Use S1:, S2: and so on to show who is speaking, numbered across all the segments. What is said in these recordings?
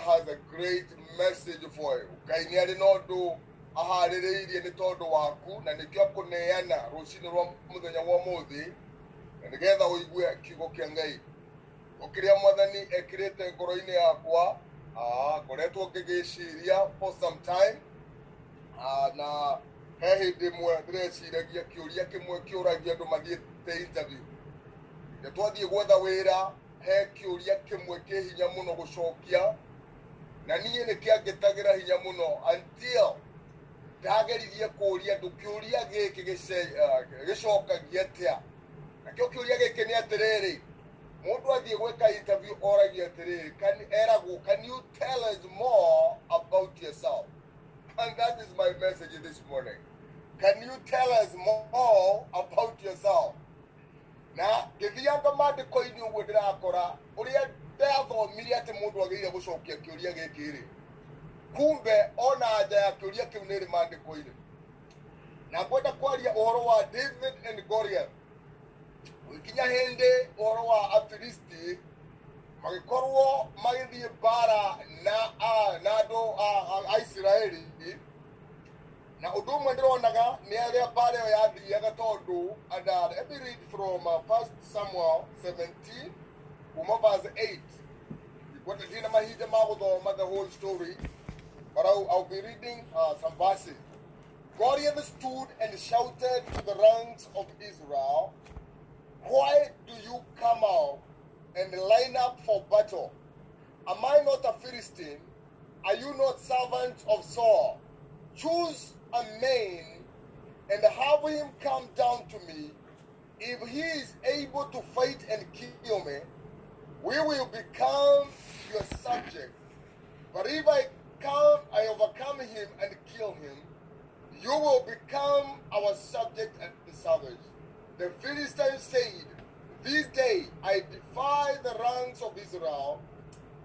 S1: has a great message for you. Ngai nä arä na å ndå aharä rä irie nä tondå waku na nä kä akå neana rå cinä muthenya må thenya wa må thä na nä getha å igue kiugo kä ngai. Å kä rä a mwathani ekä rä te Ah, koretwo yakwa for ngä gä ciria na he hä ndä mwe ndä reciragia kä å ria kä mwe kä å ragia andå mathiä te gwetha wä ra he kä å ria kä mwe kä hinya må no gå cokia na niĩ nĩ kĩangĩtagĩra hinya mũno until ndageririe kũũria andũ kĩũria gĩkĩ gĩce- ah, gĩcokagia atĩa. Nakĩo kĩũria gĩkĩ nĩ atĩrĩrĩ mũndũ athiĩ gwĩka interview oragia atĩrĩrĩ "Can- eragwo can you tell us more about yourself? And that is my message this morning. Can you tell us more about yourself? Na ngĩthianga mandĩko-inĩ ũguo ndĩrakora ũrĩa ndathomire atä må ndå agä räira gå cokia kä å ria gä kä rä kumbe ona anja ya kä å ria kä u nä rä mandä kå-irä na ngwenda kwaria å horo wa david kinya hä ndä å horo wa afilisti magä thiä mbara na na andũ a isiraeli. Na ũndũ ũmwe ndĩronaga nĩ arĩa mbara ĩyo yathiaga tondũ and uh, read from uh, 1 samuel 17 kuma verse 8 gwata ndina mahinda ma gũthoma the whole story but I'll, I'll be reading uh, some verses Goliath stood and shouted to the ranks of Israel, Why do you come out and line up for battle? Am I not a Philistine? Are you not servants of Saul? Choose a man and have him come down to me. If he is able to fight and kill me, we will become your subject. But if I come, I overcome him and kill him, you will become our subject and service. The Philistines said, This day I defy the ranks of Israel.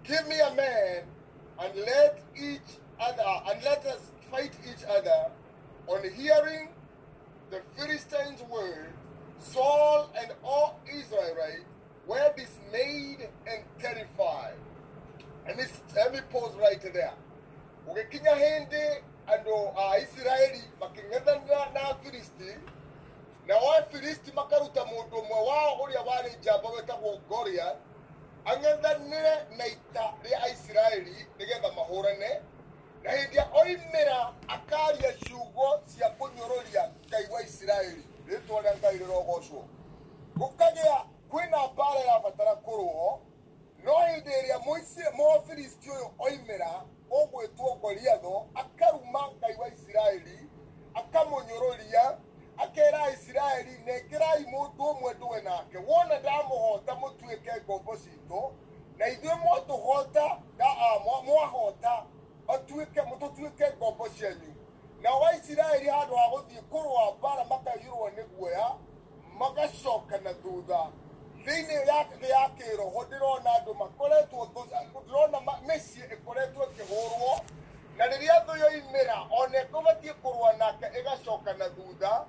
S1: Give me a man and let each other and let us fight each other. On hearing the Philistines' word, Saul and all Israelites web is made and terrified. Let me, let me pause right there. Ugekinya hende ando ah, Aisiraeli making'ethanira na Afilisti na Afilisti makaruta mundu umwe wao uria wari njamba wetagwo Goliath ang'ethanire na ita ria Aisiraeli nigetha mahurane na hindi oimira akaria ciugo cia kunyororia ngai wa Isiraeli ritwa ria ngai rirogocwo gukagia kwĩna mbara ĩrabatara kũrũo no hĩndĩ ĩrĩa mũfilisti ũyũ oimĩra ũgwĩtwo goliatho akaruma ngai wa isiraeli akamũnyũrũria akera isiraeli nengĩrai mũndũ ũmwe ndũwe nake wona ndamũhota mũtuĩke ngombo citũ na ithuĩ mwatũhota ah, mwahota atuĩke tũtuĩke ngombo cianyu. Nao waisiraeli handũ ha gũthiĩ kũrũa mbara makaiyũrwo nĩ guoya magacoka na thutha thĩinĩ ya thĩ ya kĩroho ndĩrona andũ makoretwo ndĩrona mĩciĩ ĩkoretwo ĩkĩhũrwo na rĩrĩa thũ yoimĩra ona ĩkũbatiĩ kũrũa nake ĩgacoka na thutha.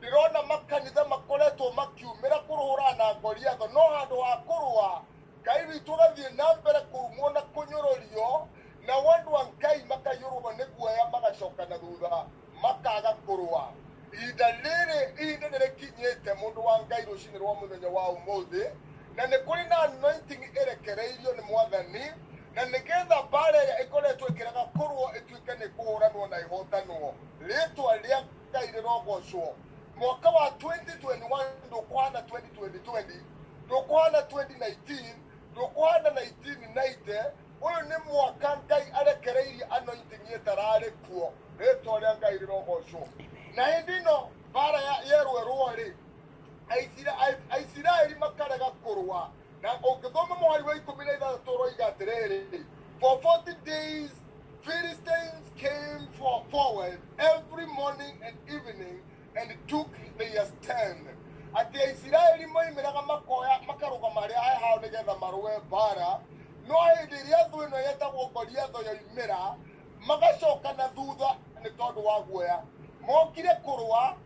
S1: Ndĩrona makanitha makoretwo makiumĩra kũrũhũra na ngoriatho no handũ wa kũrũa ngai witũ ũgathiĩ na mbere kũrumwo na kũnyũrũrio nao wandũ a ngai makaiyũrwo nĩ guoya magacoka na thutha makaga kũrũa ihinda rĩrĩ ihinda nĩ rĩkinyĩte mũndũ wa ngai rũcinĩ rwa mũthenya wa ũmũthĩ na nĩ kũrĩ na anointing ĩrekereirio nĩ mwathani na nĩgetha mbara ĩrĩa ĩkoretwo ĩkĩrega kũrũo ĩtuĩke nĩ kũhũranwo na ĩhotanwo. Rĩtwa rĩa ngai rĩrogocwo mwaka wa 2021 ndũkũhana 2020 ndũkũhana 2019 ndũkũhana 1990 ũyũ nĩ mwaka ngai arekereirie anointing ĩtararĩ kuo rĩtwa rĩa ngai rĩrogocwo na hĩndĩ ĩno mbara ya- yerwo ĩrũo-rĩ Aisira- aisiraeli makarega kũrũa. Na ũngĩthoma mũhari wa ikũmi na ithathatũ ũroiga atĩrĩrĩ for 40 days philistines came for forward every morning and evening and took their stand. Atĩ aisiraeli moimĩraga makoya makarũgama harĩa he hao nĩgetha marũe mbara no magacoka na thutha nĩ tondũ wa guoya mokire kurwa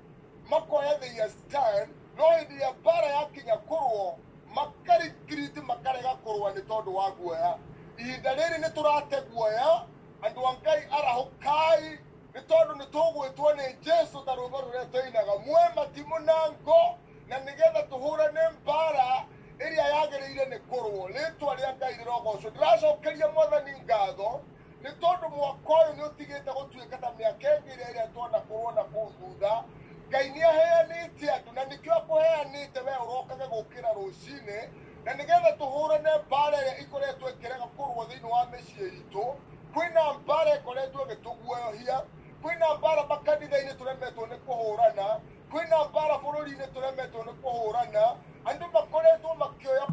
S1: makoya their stand no hindi ya bara yakinya kurwo makari giriti makarega kurwa ni tondu wa guoya. Ihinda riri ni turate guoya andu a ngai arahukai ni tondu ni tugwitwo ni jesu ta rwimbo ruria twainaga mwe matimu na ngo na nigetha tuhurane mbara iria yagereire ni kurwo ritwa ria ngai rirogocwo ndiracokeria mwathani ngatho nä tondå mwaka å yå nä å tigä te gå tuä ka kana mä aka ä ngä rä rä a twanakorwo na kå thutha. Ngai nä aheanä te andå na nä kä o akå heanä te we å rokage gå kä ra rå cinä na nä getha tå hå rane mbara ä rä a ikoretwo ä kä rega kå rwo thä inä wa mä ciä itå kwä na mbara ä koretwo gä tå ĩkoretwo kwä na mbara makanitha-inä tå remetwo nä kå hå rana kwä na mbara bå rå ri-inä tå remetwo nä kå hå rana andå makoretwo makä oya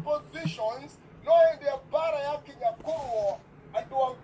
S1: no hĩndĩ ya mbara yakinya kũrũo andũ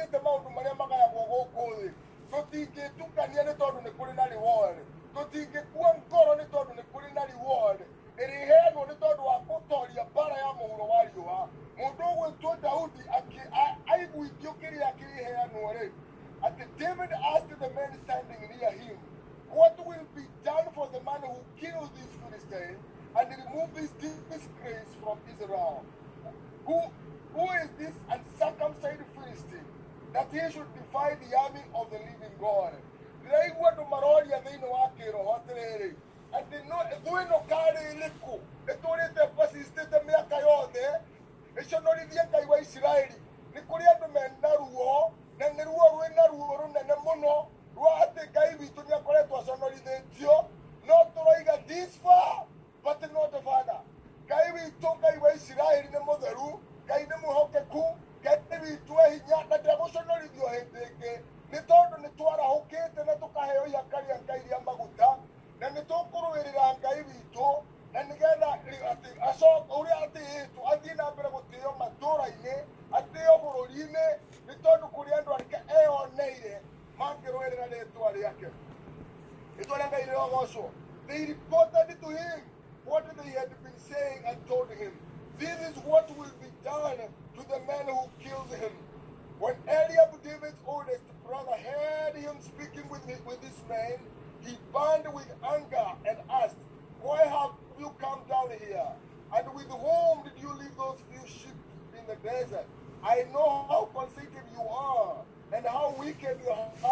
S1: igai rĩkĩrĩte maũndũ marĩa magayagwo gũkũ thĩ tũtingĩtukania nĩ tondũ nĩ kũrĩ na reward. Tũtingĩkua ngoro nĩ tondũ nĩ kũrĩ na reward. Ĩrĩheanwo nĩ tondũ wa gũtoria mbara ya mũhuro wa riũa. Mũndũ ũgwĩtwo daudi akĩ- a- aiguithio kĩrĩa kĩrĩheanwo rĩ atĩ david asked the men standing near him what will be done for the man who kills these philistines and remove this disgrace from israel? Who, who is this uncircumcised Philistine that he should defy the army of the living God? ndĩraigua andũ maroria thĩinĩ wa kĩroho atĩrĩrĩ atĩ no thũ ĩno karĩ ĩrĩkũ? Ĩtũrĩte persistĩte mĩaka yothe ĩconorithie ngai wa isiraeli. Nĩ kũrĩ andũ mena ruo na nĩ ruo rwĩna ruo rũnene mũno rwa atĩ ngai witũ nĩ akoretwo aconorithĩtio no tũroiga this far dit que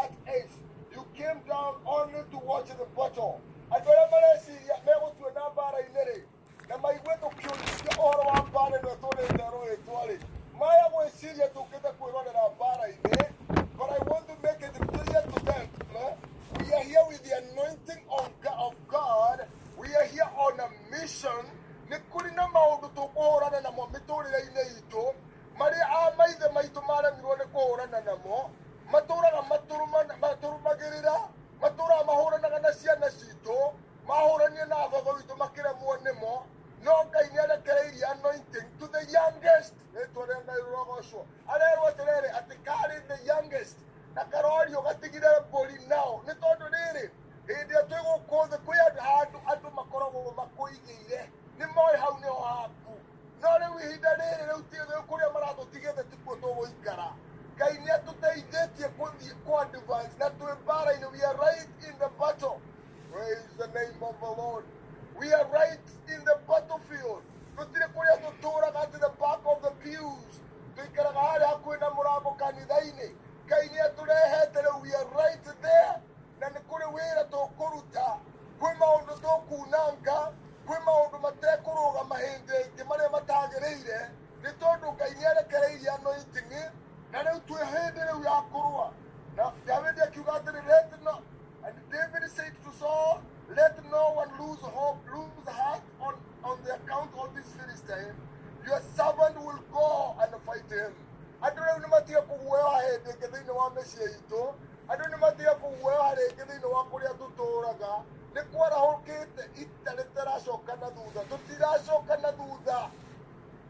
S1: wa mä ciä itå andå nä matige kåguoyoha rä ngä thä inä wa kå rä a tå tå raga nä kwarahå kä te ita rä taracoka na thutha. Tå tiracoka na thutha.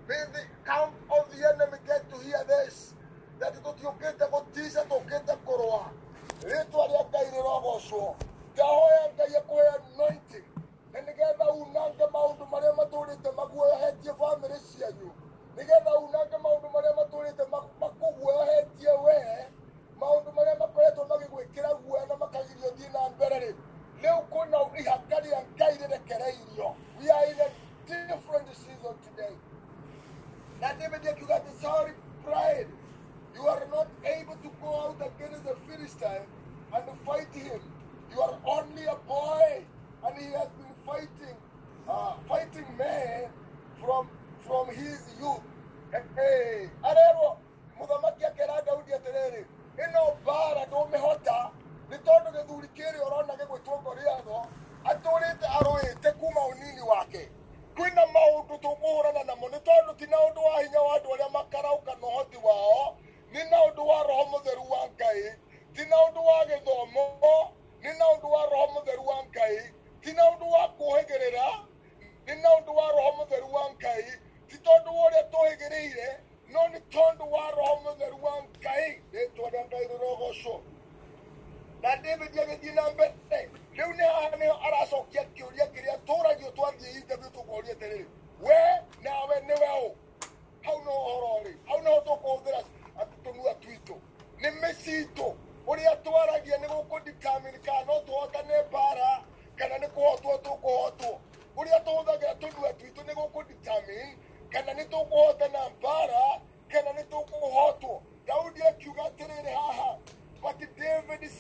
S1: May the camp of the enemy tå tiå te gå tica tå kä te kå rå a rĩtwa rĩa ngai rĩrogocwo ngahoya ngai akwä anointing na nä getha unange maũndũ marĩa matũrĩte maguoyohetie bamĩrĩ cianyu. Nä getha unange maũndũ marĩa matũrĩte makũguoyohetie wee maũndũ marĩa makoretwo magĩgwĩkĩra guoya na thiĩ na rĩ ngai rĩrekereirio. We are in a different season today. Na David akiuga atĩ sorry pride. You are not able to go out against the Philistine and fight him. You are only a boy and he has been fighting uh, fighting men from from his youth hey, arerwo mũthamaki akera daudi atĩrĩrĩ ĩno mbara ndũmĩhota nĩ tondũ gĩthuri kĩrĩa ũrona gĩgwĩtwo goriatho atũrĩte arũĩte kuma ũnini wake kwĩna maũndũ tũkũhũrana namo nĩ tondũ ti na ũndũ wa hinya wa andũ arĩa makarauka na ũhoti wao nĩ na ũndũ wa roho mũtheru wa ngai ti na ũndũ wa gĩthomo nĩ na ũndũ wa roho mũtheru wa ngai ti na ũndũ wa kũhĩgĩrĩra nĩ na ũndũ wa roho mũtheru wa ngai ti tondũ wa ũrĩa tũhĩgĩrĩire no nĩ tondũ wa roho mũtheru wa ngai rĩtwa rĩa ngai rĩrogocwo na david agĩthiĩ na mbere rĩu nĩ haha nĩho aracokia kĩũria kĩrĩa tũragio twathiĩ interview tũkoria atĩrĩrĩ we nawe nĩwe ũ hau no ũhoro rĩ hau nĩho tũkũhũthĩra tũnua twitũ nĩ twaragia no mbara kana kana mbara kana daudi akiuga haha But David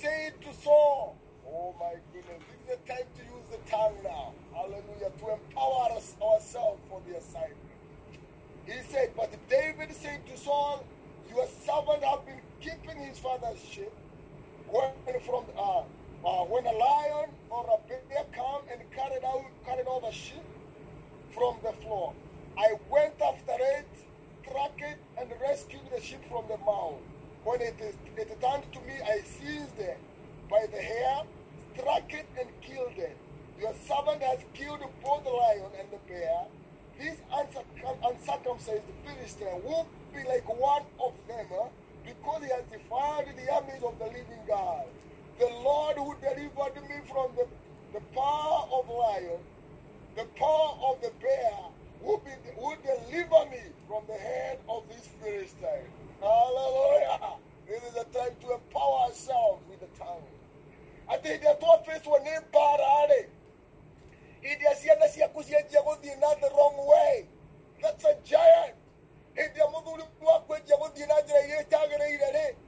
S1: to Saul, Oh my goodness, this is the time to use the tongue now. Hallelujah. To empower us ourselves for the assignment. He said, But David said to Saul, Your servant have been keeping his father's sheep. When from uh, uh, when a lion or a bear come and carried out carried a sheep from the floor, I went after it, track it, and rescued the sheep from the mouth. When it is it turned to me, I seized it by the hair, struck it, and killed it. Your servant has killed both the lion and the bear. This uncircum- uncircumcised Philistine will be like one of them, huh? because he has defied the armies of the living God. The Lord who delivered me from the, the power of lion, the power of the bear, will, be, deliver me from the hand of this Philistine. Hallelujah. This is a time to empower ourselves with the tongue. Atĩ hĩndĩ ĩrĩa twabĩcwo nĩ mbara-rĩ, hĩndĩ ĩrĩa ciana ciaku cianjia gũthiĩ na the wrong way, that's a giant. Hĩndĩ ĩrĩa mũthuri waku anjia gũthiĩ na njĩra reaching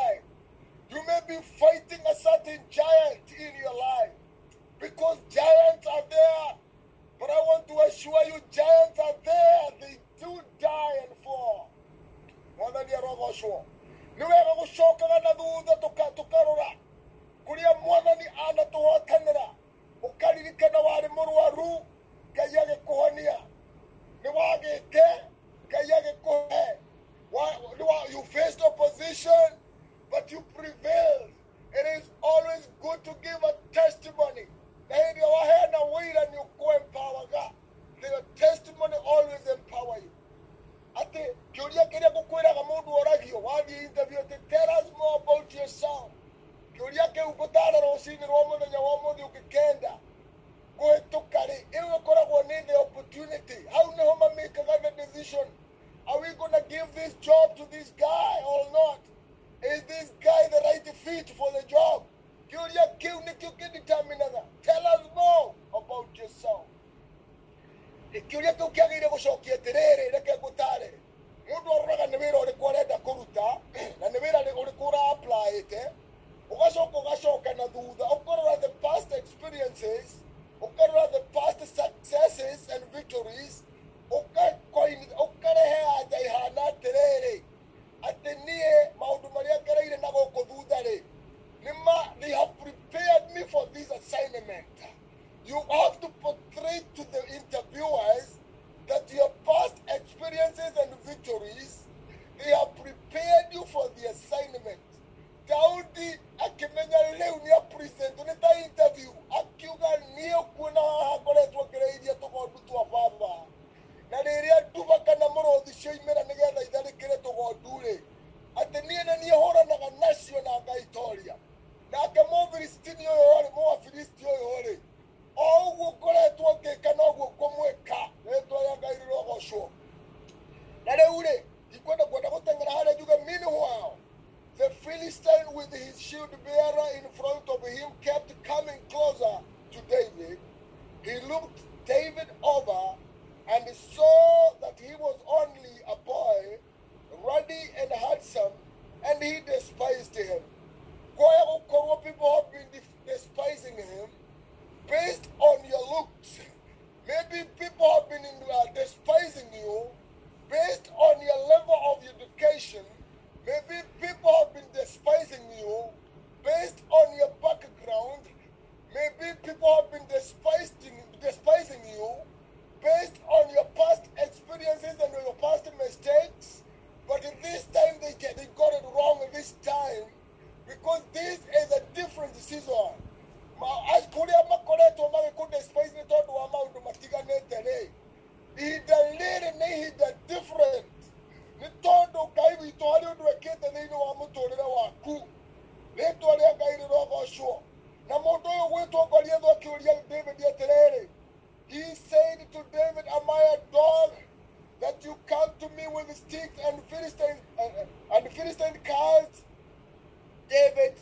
S1: David,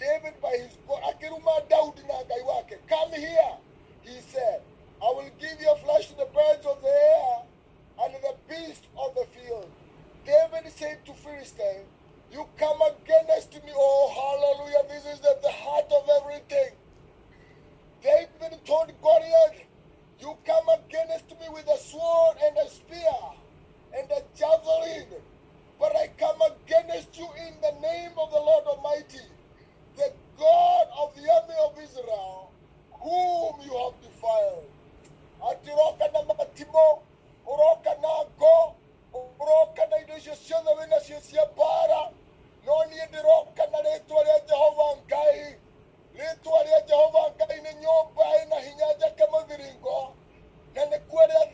S1: David by his God, Akeruma Daudi Nagaiwake, come here. He said, I will give your flesh to the birds of the air and the beasts of the field. David said to Philistine, you come against me. Oh, hallelujah. This is the, the heart of everything. David told Goliath, you come against me with a sword and a spear and a javelin. But I come against you in the name of the Lord Almighty, the God of the army of Israel, whom you have defiled. Atiroka na matimo, uroka na go, uroka na iniciação da vinacia cia para, no nie ndiroka na ritwa ria Jehova Ngai, ritwa ria Jehova Ngai ni nyumba ina hinya njake muthiringo, na nikuo ria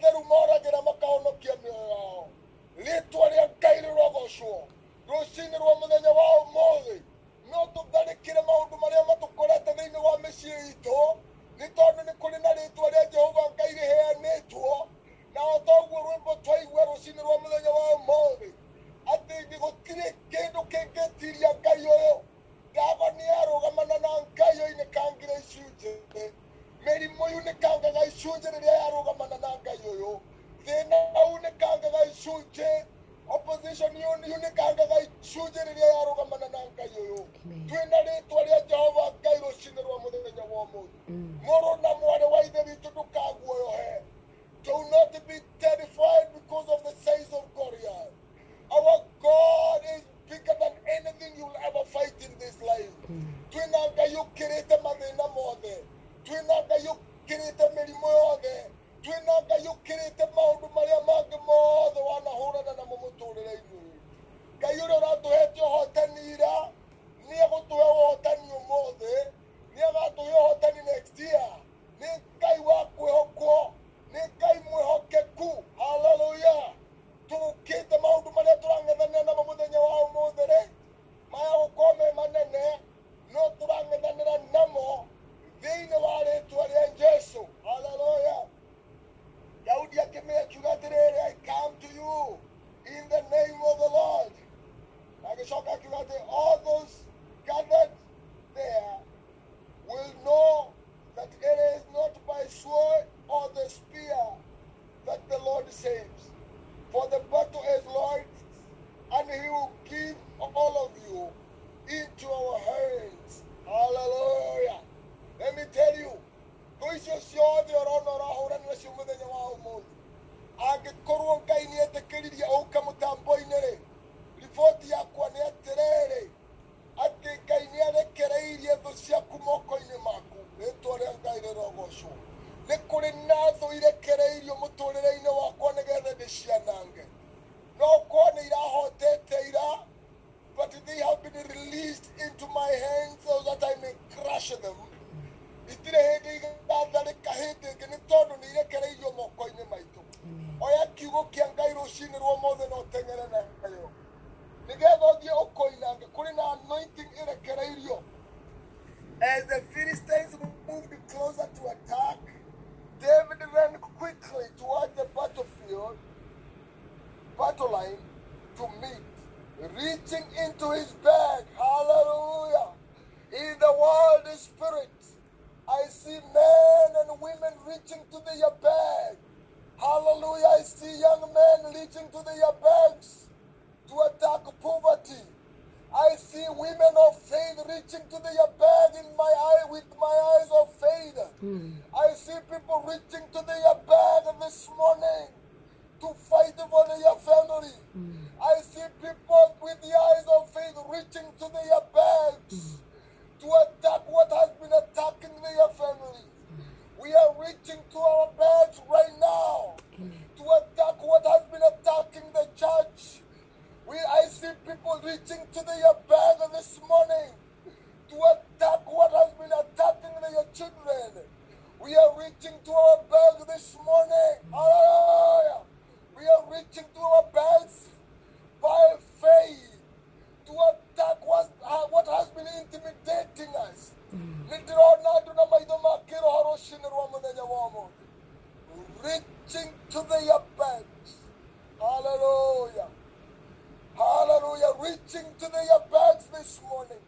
S1: ngai ukirite mathina mothe twina ngai ukirite mirimo yothe. Twina ngai ukirite maundu maria mangi mothe wanahurana namo muturire-ini ngai uria uratuhete uhotani ira ni egutuhe uhotani umuthi ni egatuhe uhotani next year. Ni ngai wa kwihokwo ni ngai mwihokeku haleluya turukite maundu maria turang'ethania namo muthenya wa umuthi ri maya gukorwo me manene. n'okubangadanira namo thĩinĩ wa rĩtwa rĩa jesu haleluya daudi akĩmĩra kiuga atĩrĩrĩ i come to you in the name of the lord agĩcoka akiuga atĩ all those gathered there will know that it is not by sword or the spear As the Philistines moved closer to attack, David ran quickly toward the battlefield, battle line to meet, reaching into his what has been attacking the church. We, I see people reaching to the bag this morning to attack what has been attacking the children. We are reaching to our bag this morning. Hallelujah. We are reaching to our bags by faith to attack what, uh, what has been intimidating us. Reaching to the bag. Hallelujah. Hallelujah. Reaching to the backs this morning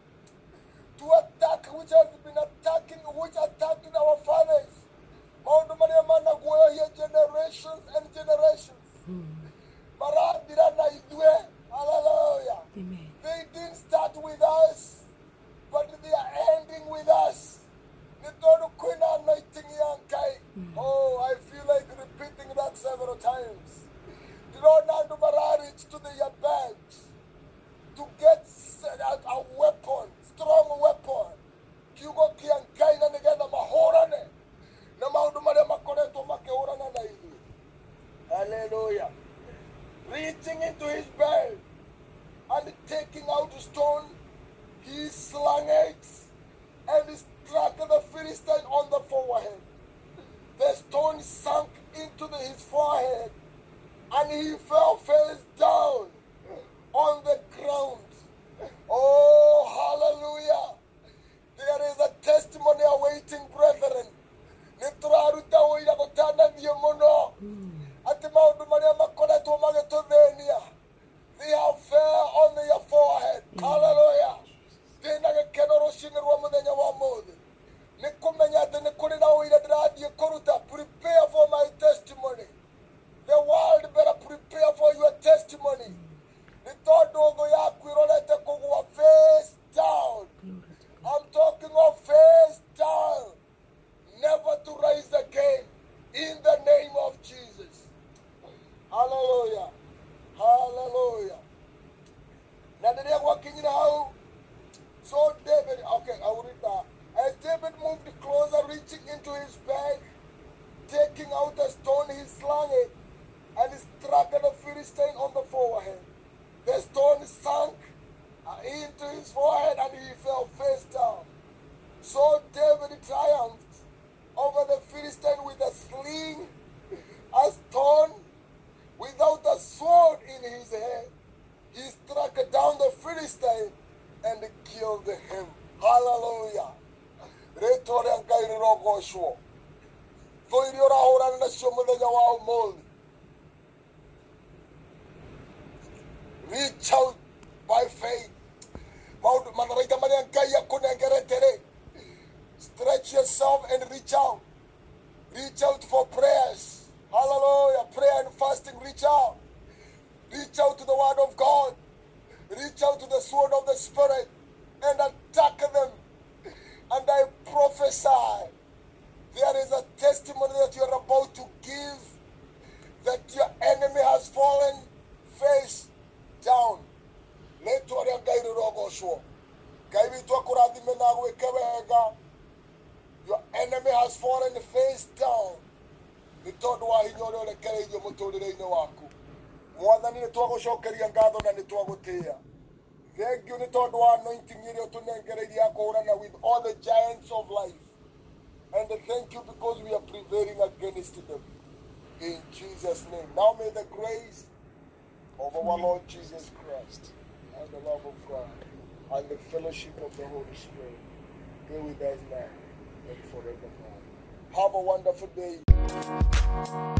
S1: to attack which has been attacking, which attacking our fathers. Mount Maria Managuea here generations and generations. Hmm. Hallelujah.
S2: Amen.
S1: They didn't start with us. Mũtũrĩre-inĩ waku. Mwathani ngatho na wa anointing with all the giants of life. And thank you because we are prevailing against them. In Jesus' name. Now may the grace of our Lord Jesus Christ and the love of God and the fellowship of the Holy Spirit be with us now and forevermore. Have a wonderful day. We'll